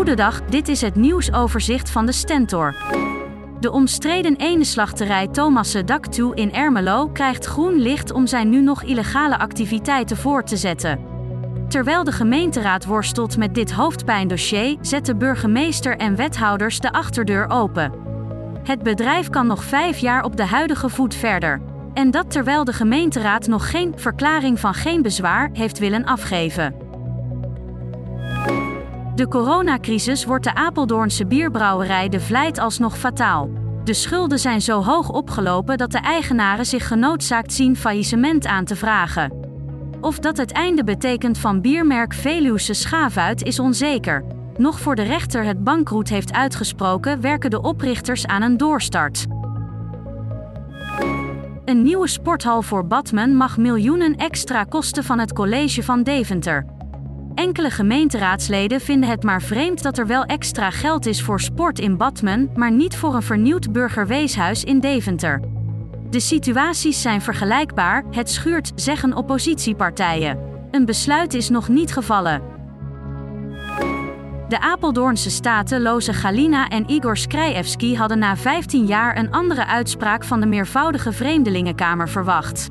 Goedendag, dit is het nieuwsoverzicht van de Stentor. De omstreden ene Thomasse Daktu in Ermelo krijgt groen licht om zijn nu nog illegale activiteiten voort te zetten. Terwijl de gemeenteraad worstelt met dit hoofdpijndossier, zetten burgemeester en wethouders de achterdeur open. Het bedrijf kan nog vijf jaar op de huidige voet verder. En dat terwijl de gemeenteraad nog geen verklaring van geen bezwaar heeft willen afgeven. De coronacrisis wordt de Apeldoornse bierbrouwerij De Vlijt alsnog fataal. De schulden zijn zo hoog opgelopen dat de eigenaren zich genoodzaakt zien faillissement aan te vragen. Of dat het einde betekent van biermerk Veluwse Schavuit is onzeker. Nog voor de rechter het bankroet heeft uitgesproken, werken de oprichters aan een doorstart. Een nieuwe sporthal voor Badmen mag miljoenen extra kosten van het college van Deventer. Enkele gemeenteraadsleden vinden het maar vreemd dat er wel extra geld is voor sport in Badmen, maar niet voor een vernieuwd burgerweeshuis in Deventer. De situaties zijn vergelijkbaar, het schuurt, zeggen oppositiepartijen. Een besluit is nog niet gevallen. De Apeldoornse staten Loze Galina en Igor Skrijevski hadden na 15 jaar een andere uitspraak van de meervoudige Vreemdelingenkamer verwacht.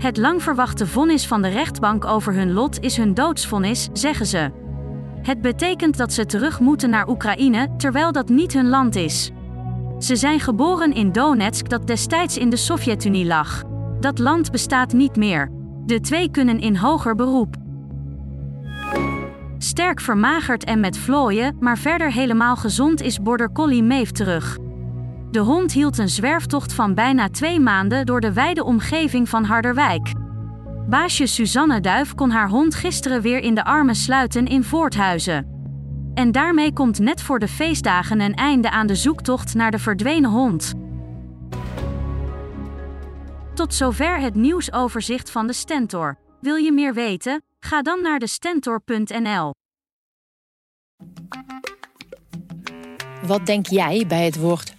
Het lang verwachte vonnis van de rechtbank over hun lot is hun doodsvonnis, zeggen ze. Het betekent dat ze terug moeten naar Oekraïne, terwijl dat niet hun land is. Ze zijn geboren in Donetsk, dat destijds in de Sovjet-Unie lag. Dat land bestaat niet meer. De twee kunnen in hoger beroep. Sterk vermagerd en met vlooien, maar verder helemaal gezond is Border Collie Maeve terug. De hond hield een zwerftocht van bijna twee maanden door de wijde omgeving van Harderwijk. Baasje Suzanne Duif kon haar hond gisteren weer in de armen sluiten in Voorthuizen. En daarmee komt net voor de feestdagen een einde aan de zoektocht naar de verdwenen hond. Tot zover het nieuwsoverzicht van de Stentor. Wil je meer weten? Ga dan naar de stentor.nl. Wat denk jij bij het woord